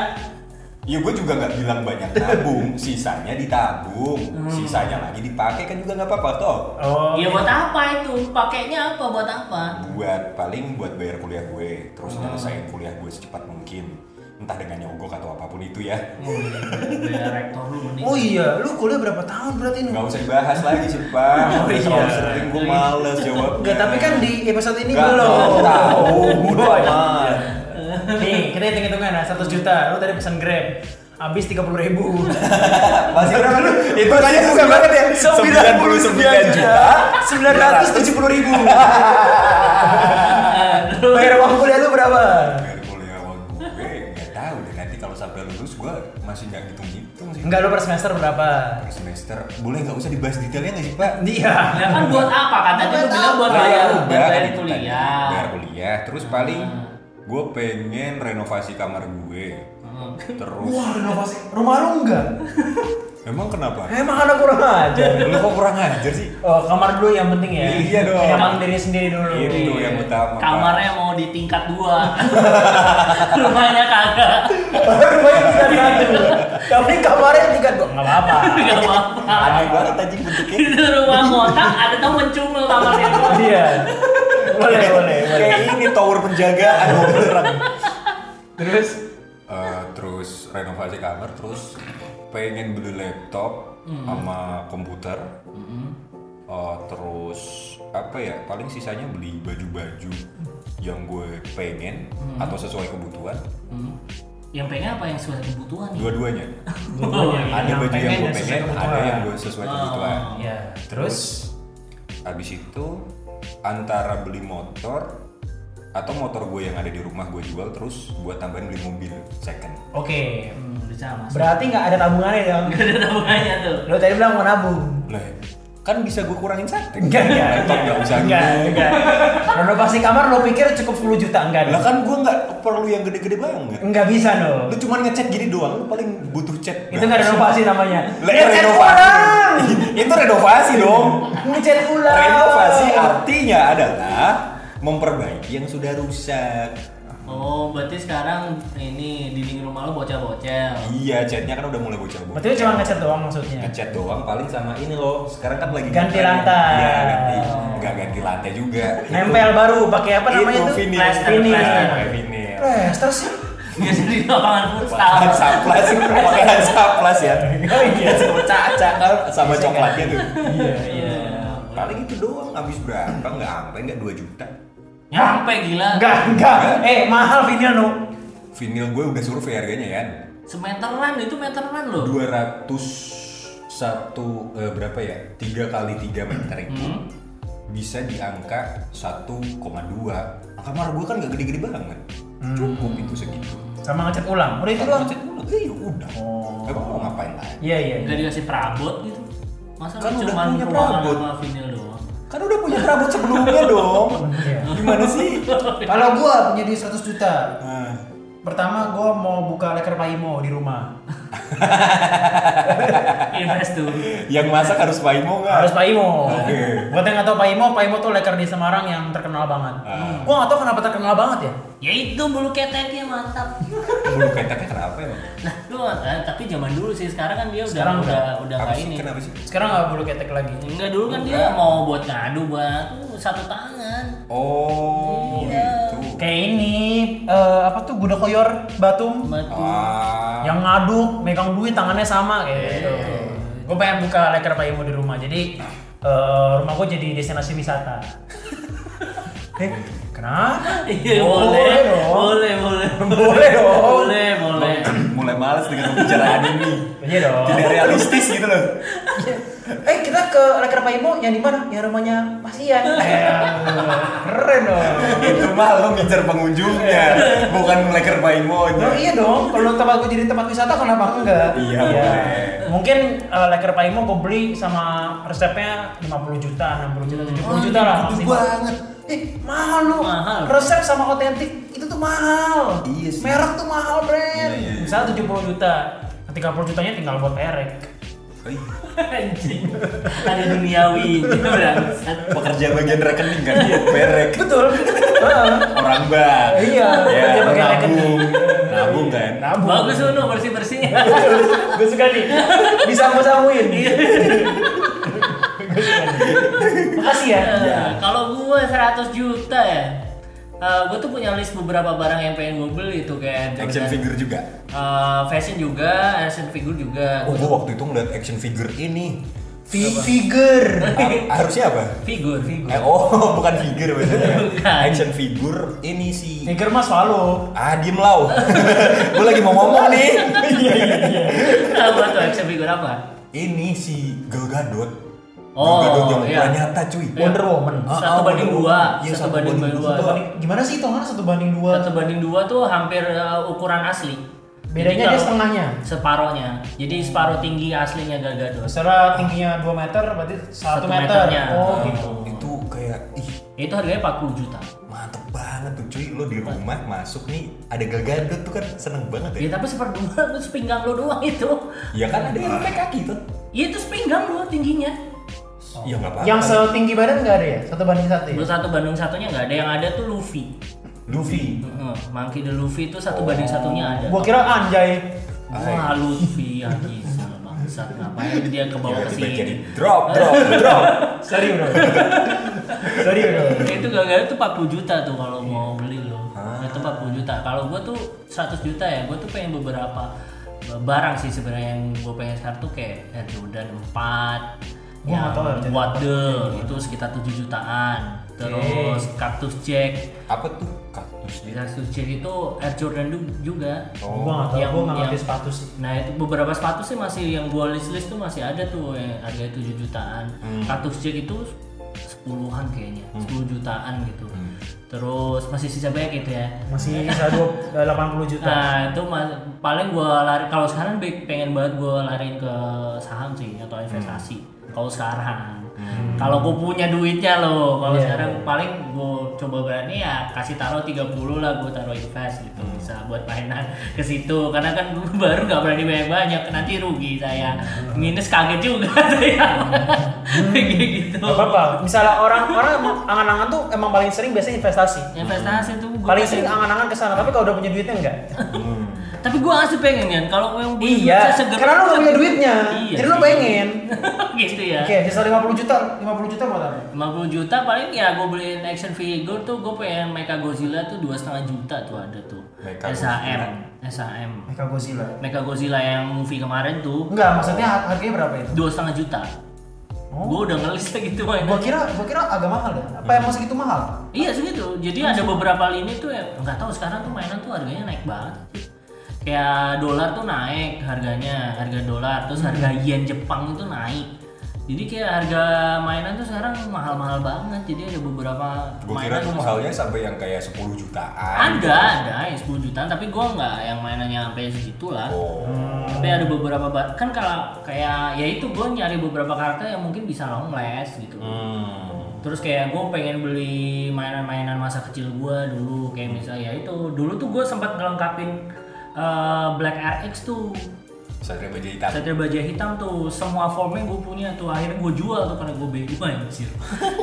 Iya gue juga nggak bilang banyak tabung, [laughs] sisanya ditabung, sisanya lagi dipakai kan juga nggak apa-apa toh. Oh. Iya buat apa itu? Pakainya apa? Buat apa? Buat paling buat bayar kuliah gue, terus nyelesain kuliah gue secepat mungkin, entah dengan nyogok atau apa pun itu ya. Oh iya, rektor lu mending. Oh iya, lu kuliah berapa tahun berarti? Nggak usah dibahas lagi sih pak, [laughs] Oh, iya. terlalu sering gue males jawabnya. Enggak, tapi kan di episode ini Nggak belum. tahu, bodo amat. Nih, kita hitung-hitungan nah, 100 juta. Lu tadi pesan Grab. Habis 30 ribu. [laughs] Masih berapa lu? Itu kan suka banget ya. 99 juta. 970 ribu. [laughs] Bayar uang kuliah lu berapa? Lulus gue masih nggak hitung-hitung sih. Enggak, lu per semester berapa? Per semester boleh nggak usah dibahas detailnya nggak sih pak? Iya. Ya kan buat apa? Katanya lu bilang buat bayar ya bayar kan tadi. kuliah. Bayar kuliah. Terus paling gue pengen renovasi kamar gue. Hmm. Terus Wah, renovasi. Rumah lu enggak? [laughs] emang kenapa? Emang anak kurang aja. Lu kok kurang ajar sih? Oh, kamar dulu yang penting ya. Iya dong. Nyaman diri sendiri dulu. Itu yang utama. Pak. Kamarnya mau di tingkat dua. [laughs] Rumahnya kagak. Rumahnya tingkat satu. Tapi kamarnya tingkat dua. Enggak apa-apa. [laughs] Gak apa-apa. Aneh banget aja bentuknya. Itu rumah ngotak, ada tuh mencungul kamarnya. Iya. Boleh, boleh, boleh. Kayak ini tower penjagaan beneran. Terus Eh, terus renovasi kamar, terus pengen beli laptop sama komputer. Eh, terus apa ya? Paling sisanya beli baju-baju yang gue pengen atau sesuai kebutuhan. Hmm. Yang pengen apa yang sesuai kebutuhan nih? [laughs] Dua-duanya. Oh, iya. ada baju yang gue pengen, ada yang gue sesuai kebutuhan. Oh. ya, terus Habis itu antara beli motor atau motor gue yang ada di rumah gue jual terus buat tambahin beli mobil second. oke. Hmm, bisa mas. Berarti nggak ada tabungannya dong. Gak ada tabungannya tuh. Lo tadi bilang mau nabung. Lah, kan bisa gue kurangin satu. Enggak, enggak, Laptop nggak usah enggak, enggak. Renovasi kamar lo pikir cukup 10 juta enggak? Lah kan gue nggak perlu yang gede-gede banget. Enggak bisa no. Lu cuma ngecat gini doang, lu paling butuh cat. Itu nggak renovasi namanya. Lah, Ngecat renovasi. ulang. [laughs] Itu renovasi dong. Ngecat ulang. Renovasi artinya adalah memperbaiki yang sudah rusak. Oh, berarti sekarang ini dinding rumah lo bocel-bocel. Iya, catnya kan udah mulai bocor-bocor. Berarti lu cuma ngecat doang maksudnya. ngecat doang paling sama ini loh sekarang kan lagi Ganti lantai. iya ganti nggak ganti lantai juga Nempel baru pakai apa namanya itu vinil Plaster, Vinil. plaster. pakai vinil Plaster sih. Biasa di lapangan futsal. Hansaplas pakai Hansaplas ya Oh iya. sama caca kan sama coklatnya tuh Iya. Iya. paling itu doang habis berapa nggak sampai nggak 2 juta Nyampe gila. Enggak, enggak. Eh, mahal vinil no. vinil gue udah survei harganya ya Semeteran itu meteran loh. 200 satu eh, berapa ya tiga kali tiga meter itu Hmm. bisa di angka 1,2 angka kamar gue kan nggak gede-gede banget cukup itu segitu Sama ngecat ulang. Udah itu doang. Ngecat ulang, eh, ya udah Oh. emang mau ngapain lagi Iya, iya. Gak dikasih perabot gitu. Masa Kan udah punya ruangan perabot. sama vinil doang. Kan udah punya perabot sebelumnya dong Iya. gimana sih Kalau gua punya di 100 juta, Nah, pertama gua mau buka leker paimo di rumah. [laughs] Invest tuh. yang masak harus paimo nggak Harus paimo. Oke. Buat yang nggak tahu paimo, paimo tuh leker di Semarang yang terkenal banget. Ah. Gua nggak tahu kenapa terkenal banget ya. Ya itu bulu keteknya mantap. bulu keteknya kenapa emang Nah, lu eh, tapi zaman dulu sih sekarang kan dia udah Sekarang udah udah kayak sih ini. kenapa sih Sekarang nggak bulu ketek lagi. Enggak dulu kan dia mau buat ngadu buat tuh satu tangan. oh Iya. gitu Kayak ini eh, apa tuh budak koyor Batum Batu. ah yang ngaduk, megang duit tangannya sama kayak gitu. Gue pengen buka leker paimo di rumah. Jadi eh, rumah gue jadi destinasi wisata. [laughs] eh, kenapa? Iya Boleh boleh, boleh, boleh, Boleh dong. boleh, boleh. [clears throat] mulai males dengan pembicaraan ini Iya dong. tidak realistis gitu loh Eh kita ke leker paimo yang di mana? Yang rumahnya Mas Ian. Eh, keren dong. itu mah lo ngejar pengunjungnya bukan leker paimo Oh iya dong, kalau tempat gue jadi tempat wisata kenapa enggak? Iya, boleh. Mungkin uh, leker paimo gue beli sama resepnya 50 juta, 60 juta, 70 juta lah gede maksimal. banget Eh, mahal lu. Mahal. Resep sama otentik itu tuh mahal. Iya sih. Merek tuh mahal, brand. Iya, iya, iya. Misalnya 70 juta. Ketika 30 jutanya tinggal buat perek. Oh, [laughs] iya. Anjing. Ada duniawi. Pekerja bagian rekening kan dia perek. Betul. Heeh. [laughs] Orang bank. Iya, Ya, pekerja bagian rekening. Nabung kan. Nabung. Bagus Uno bersih-bersih. Gue suka nih. Bisa samuin. Iya. [laughs] Makasih ya. Eh, Kalau gue 100 juta ya. gue tuh punya list beberapa barang yang pengen gue beli tuh kayak Action Jordan, figure juga. eh, fashion juga, action figure juga. Oh, gua waktu itu ngeliat action figure ini. Fi- Figure. Har- [laughs] harusnya apa? Figur, figur. Eh, oh, [laughs] bukan figure maksudnya. Bukan. Action figure ini sih. Figure mas swallow. Ah, diem lau. gue lagi mau ngomong nih. Iya iya iya. apa tuh action figure apa? Ini si Gal Gadot. Oh, Gal Gadot yang iya. nyata cuy. Wonder Woman. Ah, Satu ah, banding Wonder dua. Iya, satu banding dua. dua. Banding- Gimana sih hitungannya satu banding dua? Satu banding dua tuh hampir uh, ukuran asli. Bedanya dia setengahnya. Separohnya. Jadi separuh tinggi aslinya Gal Gadot. Secara tingginya 2 meter berarti 1 Satu meter. meternya. Oh Oh. gitu. Itu kayak ih Itu harganya 40 juta. mantep banget tuh cuy lo di rumah masuk nih ada Gal Gadot tuh kan seneng banget Ya ya. tapi seperdua itu sepinggang lo doang itu. Ya kan ada yang sampai kaki tuh. Ya itu sepinggang lo tingginya. Ya nggak apa-apa. Yang setinggi badan nggak ada ya? Satu banding satu ya? Satu banding satunya nggak ada yang ada tuh Luffy. Luffy. Heeh, Monkey the Luffy itu satu banding satunya ada. Gua kira anjay. Wah Luffy ya gila bangsat ngapain dia ke bawah ke Tiba-tiba jadi sini. drop drop [laughs] drop. Sorry bro. Sorry bro. itu gak itu 40 juta tuh kalau mau beli lo Ah. itu 40 juta kalau gue tuh 100 juta ya gue tuh pengen beberapa barang sih sebenarnya yang gue pengen sekarang tuh kayak Air Jordan 4 Gua nggak tahu Jordan Waddle itu sekitar 7 jutaan terus Cactus Jack Apa tuh kaktus? Cactus Jack itu Air Jordan juga Oh. Gua nggak tahu. Yang- Gua nggak ngerti yang- sepatu sih. Nah itu beberapa sepatu sih masih yang gua list list tuh masih ada tuh yang harganya 7 jutaan. Hmm. Cactus Jack itu sepuluhan kayaknya, 10 jutaan gitu. Terus masih sisa banyak gitu ya. Masih bisa dua- 80 juta. Nah itu paling gua lari kalau sekarang pengen banget gua lariin ke saham sih atau investasi. Kalau sekarang, kalau gua punya duitnya loh. Kalau Iya, sekarang iya. paling gua coba berani ya kasih taruh 30 lah gua taruh invest gitu bisa buat mainan [laughs] ke situ karena kan gua [laughs] baru nggak berani banyak banyak nanti rugi saya minus kaget juga [laughs] saya kayak gitu Gak apa-apa. Misalnya orang orang angan-angan tuh emang paling sering biasanya investasi. investasi tuh gua Paling sering angan-angan ke sana. Tapi kalau udah punya duitnya enggak. Hmm. Tapi gua asli pengen kan kalau yang beli Iya. duit seger- Karena lu gak punya duitnya. Iya Jadi lu sih. pengen. [laughs] gitu ya Oke, sisa 50 juta. 50 juta buat apa? 50 juta paling ya gue beliin action figure tuh gue pengen Mecha Godzilla tuh dua setengah juta tuh ada tuh Mecha SHM SHM Mecha Godzilla. Mecha Godzilla yang movie kemarin tuh Enggak, maksudnya harganya berapa itu? dua setengah juta Oh. gue udah ngelis [laughs] gitu mainan Gua kira gua kira agak mahal ya. Apa yang masih gitu mahal? iya segitu jadi ada beberapa lini tuh ya nggak tahu sekarang tuh mainan tuh harganya naik banget kayak dolar tuh naik harganya harga dolar terus harga yen Jepang itu naik jadi kayak harga mainan tuh sekarang mahal-mahal banget jadi ada beberapa Gue kira tuh mahalnya sampai yang kayak 10 jutaan. Ada, ada yang 10 jutaan, tapi gua nggak yang mainannya sampai segitu lah. Oh. Tapi ada beberapa kan kalau kayak ya itu gue nyari beberapa karakter yang mungkin bisa long last gitu. Hmm. Terus kayak gue pengen beli mainan-mainan masa kecil gua dulu kayak misalnya ya itu dulu tuh gue sempat ngelengkapin eh, Black RX tuh Satria Baja Hitam. Satria Baja Hitam tuh semua formnya gue punya tuh akhirnya gue jual tuh karena gue.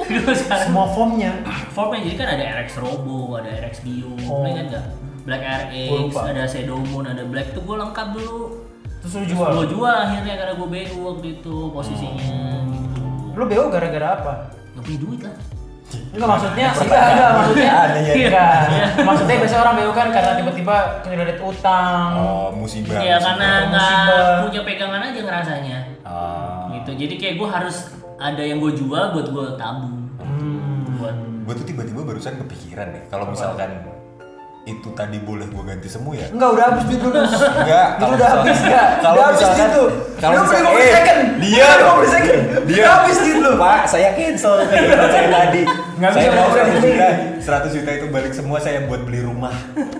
Terus [laughs] sekarang Semua formnya. formnya jadi kan ada RX Robo, ada RX Bio, Oh. kan enggak? Black RX, ada Shadow Moon, ada Black tuh gue lengkap dulu. Terus lu jual. Gue jual akhirnya karena gue BU waktu itu posisinya gitu. Lu BO gara-gara apa? Gak punya duit lah. Enggak maksudnya, [laughs] enggak, enggak maksudnya. Ada ya. Enggak. Iya. Maksudnya biasanya orang BO kan karena tiba-tiba kredit utang. Oh, musibah. ya musibah. karena musibah. nggak punya pegangan aja ngerasanya. Ah. Gitu. Jadi kayak gue harus ada yang gue jual buat gue tabung. Hmm. Buat Gue tuh tiba-tiba barusan kepikiran deh, kalau misalkan itu tadi boleh gue ganti semua ya? Enggak udah habis duit lu. Enggak, Itu kalau udah habis enggak? kalau Udah habis duit lu. kalau misalkan- 50 eh, second. diam. 50 second. Udah habis duit lu. Pak, saya cancel [laughs] kayak saya tadi. Nggak saya bisa mau ngomong 100 gini. juta, 100 juta itu balik semua saya buat beli rumah.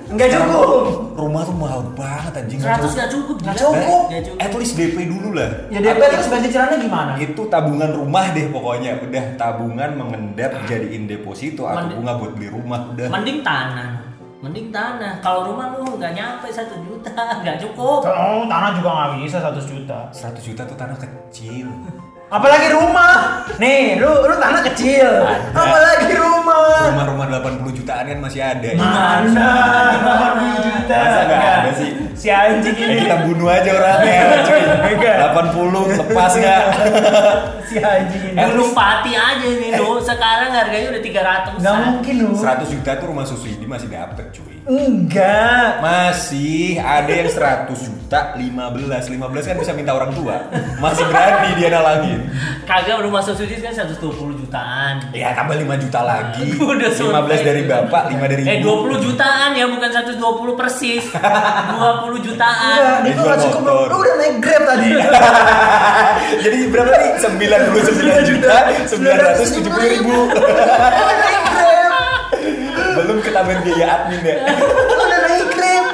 Enggak cukup. Rumah tuh mahal banget anjing. 100 gak cukup Nggak gila. cukup. Nggak cukup. At least DP dulu lah. Ya DP terus bayar cicilannya gimana? Itu tabungan rumah deh pokoknya. Udah tabungan mengendap jadiin deposito atau bunga buat beli rumah udah. Mending tanah. Mending tanah. Kalau rumah lu nggak nyampe satu juta, [laughs] nggak cukup. Oh, tanah juga nggak bisa 100 juta. 100 juta tuh tanah kecil. [laughs] Apalagi rumah. Nih, lu lu tanah kecil. Ada. Apalagi rumah. Rumah-rumah 80 jutaan kan masih ada. Mana? 80 juta. Masa nggak Enggak. ada sih? Si anjing Eh ini. kita bunuh aja orangnya, cuy. Enggak. 80 lepas nggak? Si anjing ini. Gunung Pati aja nih lu. Sekarang harganya udah 300 Enggak mungkin lu. 100 juta tuh rumah susu ini masih dapet cuy. Enggak. Masih ada yang 100 juta 15 15 kan bisa minta orang tua. Masih berani dia nalangin. Kagak rumah susu kan 120 jutaan. Ya tambah 5 juta lagi. [laughs] Udah 15 dari bapak 5 dari Eh ibu. 20 jutaan ya bukan 120 persis. [laughs] 20 Enggak, jutaan. Dia tuh nggak Dijual cukup lu. udah naik Grab tadi. [laughs] Jadi berapa nih? 99 juta 970 ribu ketambahan biaya admin ya Lu udah naik Grab.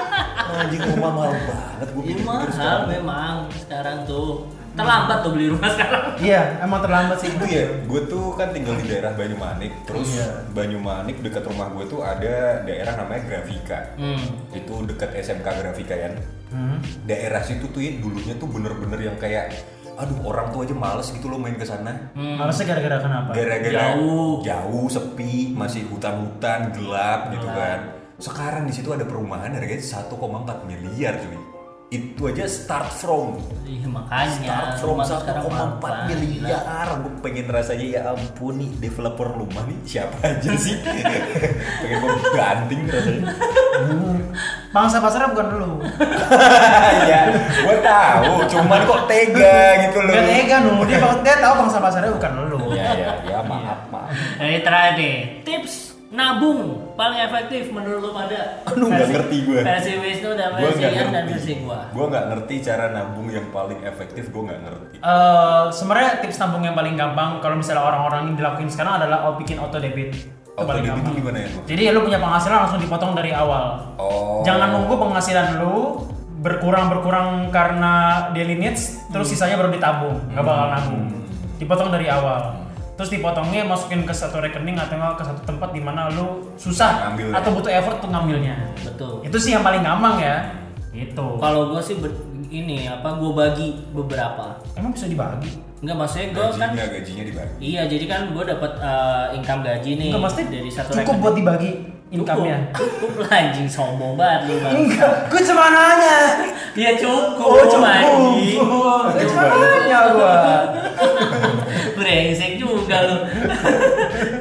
Anjing rumah mahal banget gue Iya mahal memang sekarang tuh terlambat tuh beli rumah sekarang Iya, emang terlambat sih. itu ya gue tuh kan tinggal di daerah Banyumanik terus Iya. Banyumanik dekat rumah gue tuh ada daerah namanya Grafika hmm. itu dekat SMK Grafika kan Hmm. daerah situ tuh ya dulunya tuh bener-bener yang kayak aduh orang tuh aja males gitu loh main ke sana Hmm. Malesnya gara-gara kenapa? gara-gara Jauh. jauh sepi masih hutan-hutan gelap gitu kan sekarang di situ ada perumahan harganya 1,4 miliar cuy itu aja start from. Iya makanya. Start from rumah tuh sekarang mahal 1,4 banget. miliar. Gue pengen rasanya ya ampun nih developer rumah nih siapa aja sih? [laughs] Pengen gue banting rasanya. Pangsa pasarnya bukan lu. [laughs] ya gue tahu cuman kok tega gitu loh. Gak tega nu, dia dia tahu pangsa pasarnya bukan lu. ya ya ya maaf maaf. Ini terakhir nih, tips nabung paling efektif menurut lu pada Aduh, nggak ngerti gue. versi Wisnu dan gue versi Ian dan ngerti versi gua gue nggak ngerti cara nabung yang paling efektif gue nggak ngerti Eh, sebenarnya tips nabung yang paling gampang kalau misalnya orang-orang ini dilakuin sekarang adalah oh, bikin auto debit. Auto paling debit gampang. itu gimana ya? Jadi lu punya penghasilan langsung dipotong dari awal. Oh. Jangan nunggu penghasilan lu berkurang berkurang karena daily needs, terus Hmm. sisanya baru ditabung, nggak bakal nabung. Dipotong dari awal. Terus dipotongnya masukin ke satu rekening atau nggak ke satu tempat di mana lu susah Ngambilnya. atau butuh effort untuk ngambilnya. betul Itu sih yang paling gampang ya. Itu. kalau gua sih ini apa gua bagi beberapa Emang bisa dibagi? Enggak maksudnya gua kan gajinya gajinya dibagi iya jadi kan gua dapat eh, income gaji nih Enggak, maksudnya dari satu cukup rekening. buat dibagi income-nya. cukup, cukup lah anjing sombong banget lu bang Enggak, gue cuma nanya. ya cukup Oh, cukup. anjing Gue cuma nanya gua. brengsek juga [laughs] lu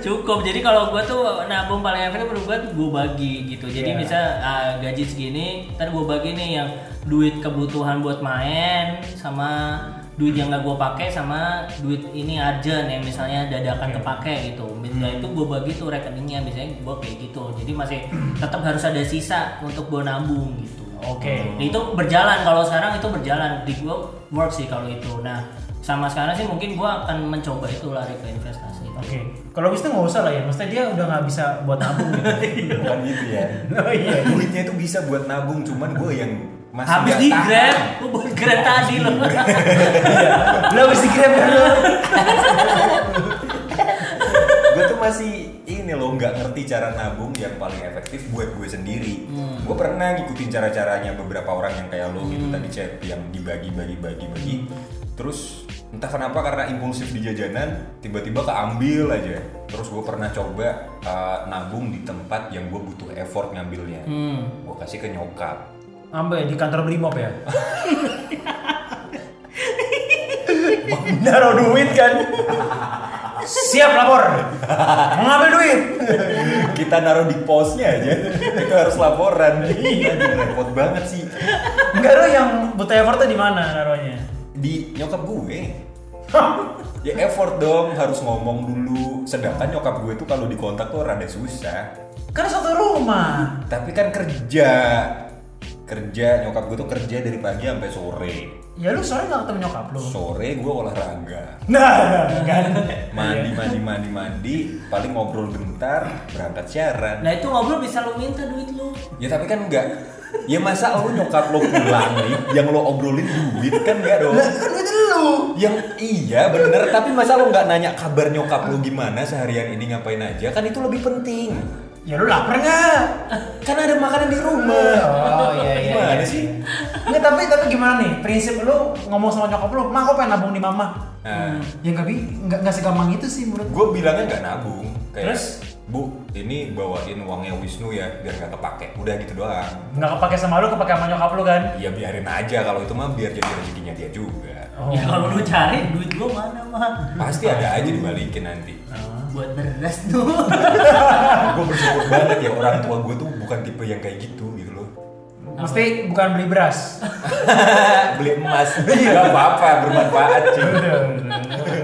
cukup. Jadi kalau gua tuh nabung paling efektif menurut gua tuh gua bagi gitu. Jadi Iya. bisa ah, gaji segini ntar gua bagi nih yang duit kebutuhan buat main sama duit yang gak gua pakai sama duit ini aja nih misalnya dadakan kepake gitu. Nah itu gua bagi tuh rekeningnya. Biasanya gua kayak gitu. Jadi masih tetap harus ada sisa untuk gua nabung gitu. Oke. itu berjalan. Kalau sekarang itu berjalan. Di gua work sih kalau itu. Nah sama sekarang sih mungkin gua akan mencoba itu lari ke investasi Oke. Kalau Wisnu nggak usah lah ya, maksudnya dia udah nggak bisa buat nabung gitu. [laughs] bukan gitu ya [laughs] oh iya. duitnya itu bisa buat nabung cuman gue yang masih habis di grab lu buat grab tadi lo [laughs] Lo habis di grab kan lo? gue tuh masih ini loh nggak ngerti cara nabung yang paling efektif buat gue sendiri Hmm. gue pernah ngikutin cara caranya beberapa orang yang kayak lo gitu tadi chat yang dibagi bagi bagi bagi terus entah kenapa karena impulsif di jajanan tiba-tiba keambil aja terus gue pernah coba uh, nabung di tempat yang gue butuh effort ngambilnya hmm. gue kasih ke nyokap Ambil di kantor Brimob ya. Naruh duit kan. Siap lapor. Mau ngambil duit. kita naruh di posnya aja itu harus laporan Aduh, repot banget sih Enggak lo yang butuh effort tuh di mana naruhnya? Di nyokap gue ya effort dong harus ngomong dulu sedangkan nyokap gue tuh kalau dikontak tuh rada susah Kan satu rumah. Tapi kan kerja. Kerja, nyokap gue tuh kerja dari pagi sampai sore. Ya lu sore nggak ketemu nyokap lu. Sore gue olahraga. Nah, kan. Mandi, mandi, mandi, mandi. Paling ngobrol bentar, berangkat siaran. Nah itu ngobrol bisa lu minta duit lu. Ya tapi kan enggak. Ya masa lu nyokap lo pulang nih, yang lo obrolin duit kan enggak dong? Lah kan lu. Yang iya bener, tapi masa lo nggak nanya kabar nyokap lo gimana seharian ini ngapain aja? Kan itu lebih penting. Ya lu lapar nggak? Kan ada makanan di rumah. Oh iya iya. Gimana iya. sih? Nggak tapi tapi gimana nih? Prinsip lu ngomong sama nyokap lu, "Ma, aku pengen nabung di mama." Nah, Ya nggak nggak segampang itu sih menurut gue bilangnya nggak nabung. Kayak, Terus? Bu, ini bawain uangnya Wisnu ya, biar nggak kepake. Udah gitu doang. Nggak kepake sama lu, kepake sama nyokap lu kan? Ya biarin aja kalau itu mah biar jadi rezekinya dia juga. Oh. Ya kalau lu cari duit gua mana mah? Pasti ada aja dibalikin nanti. Buat beras tuh. [laughs] gue bersyukur banget ya orang tua gue tuh bukan tipe yang kayak gitu gitu loh. Mesti bukan beli beras. [laughs] Beli emas, nggak apa-apa bermanfaat sih. Udah, udah.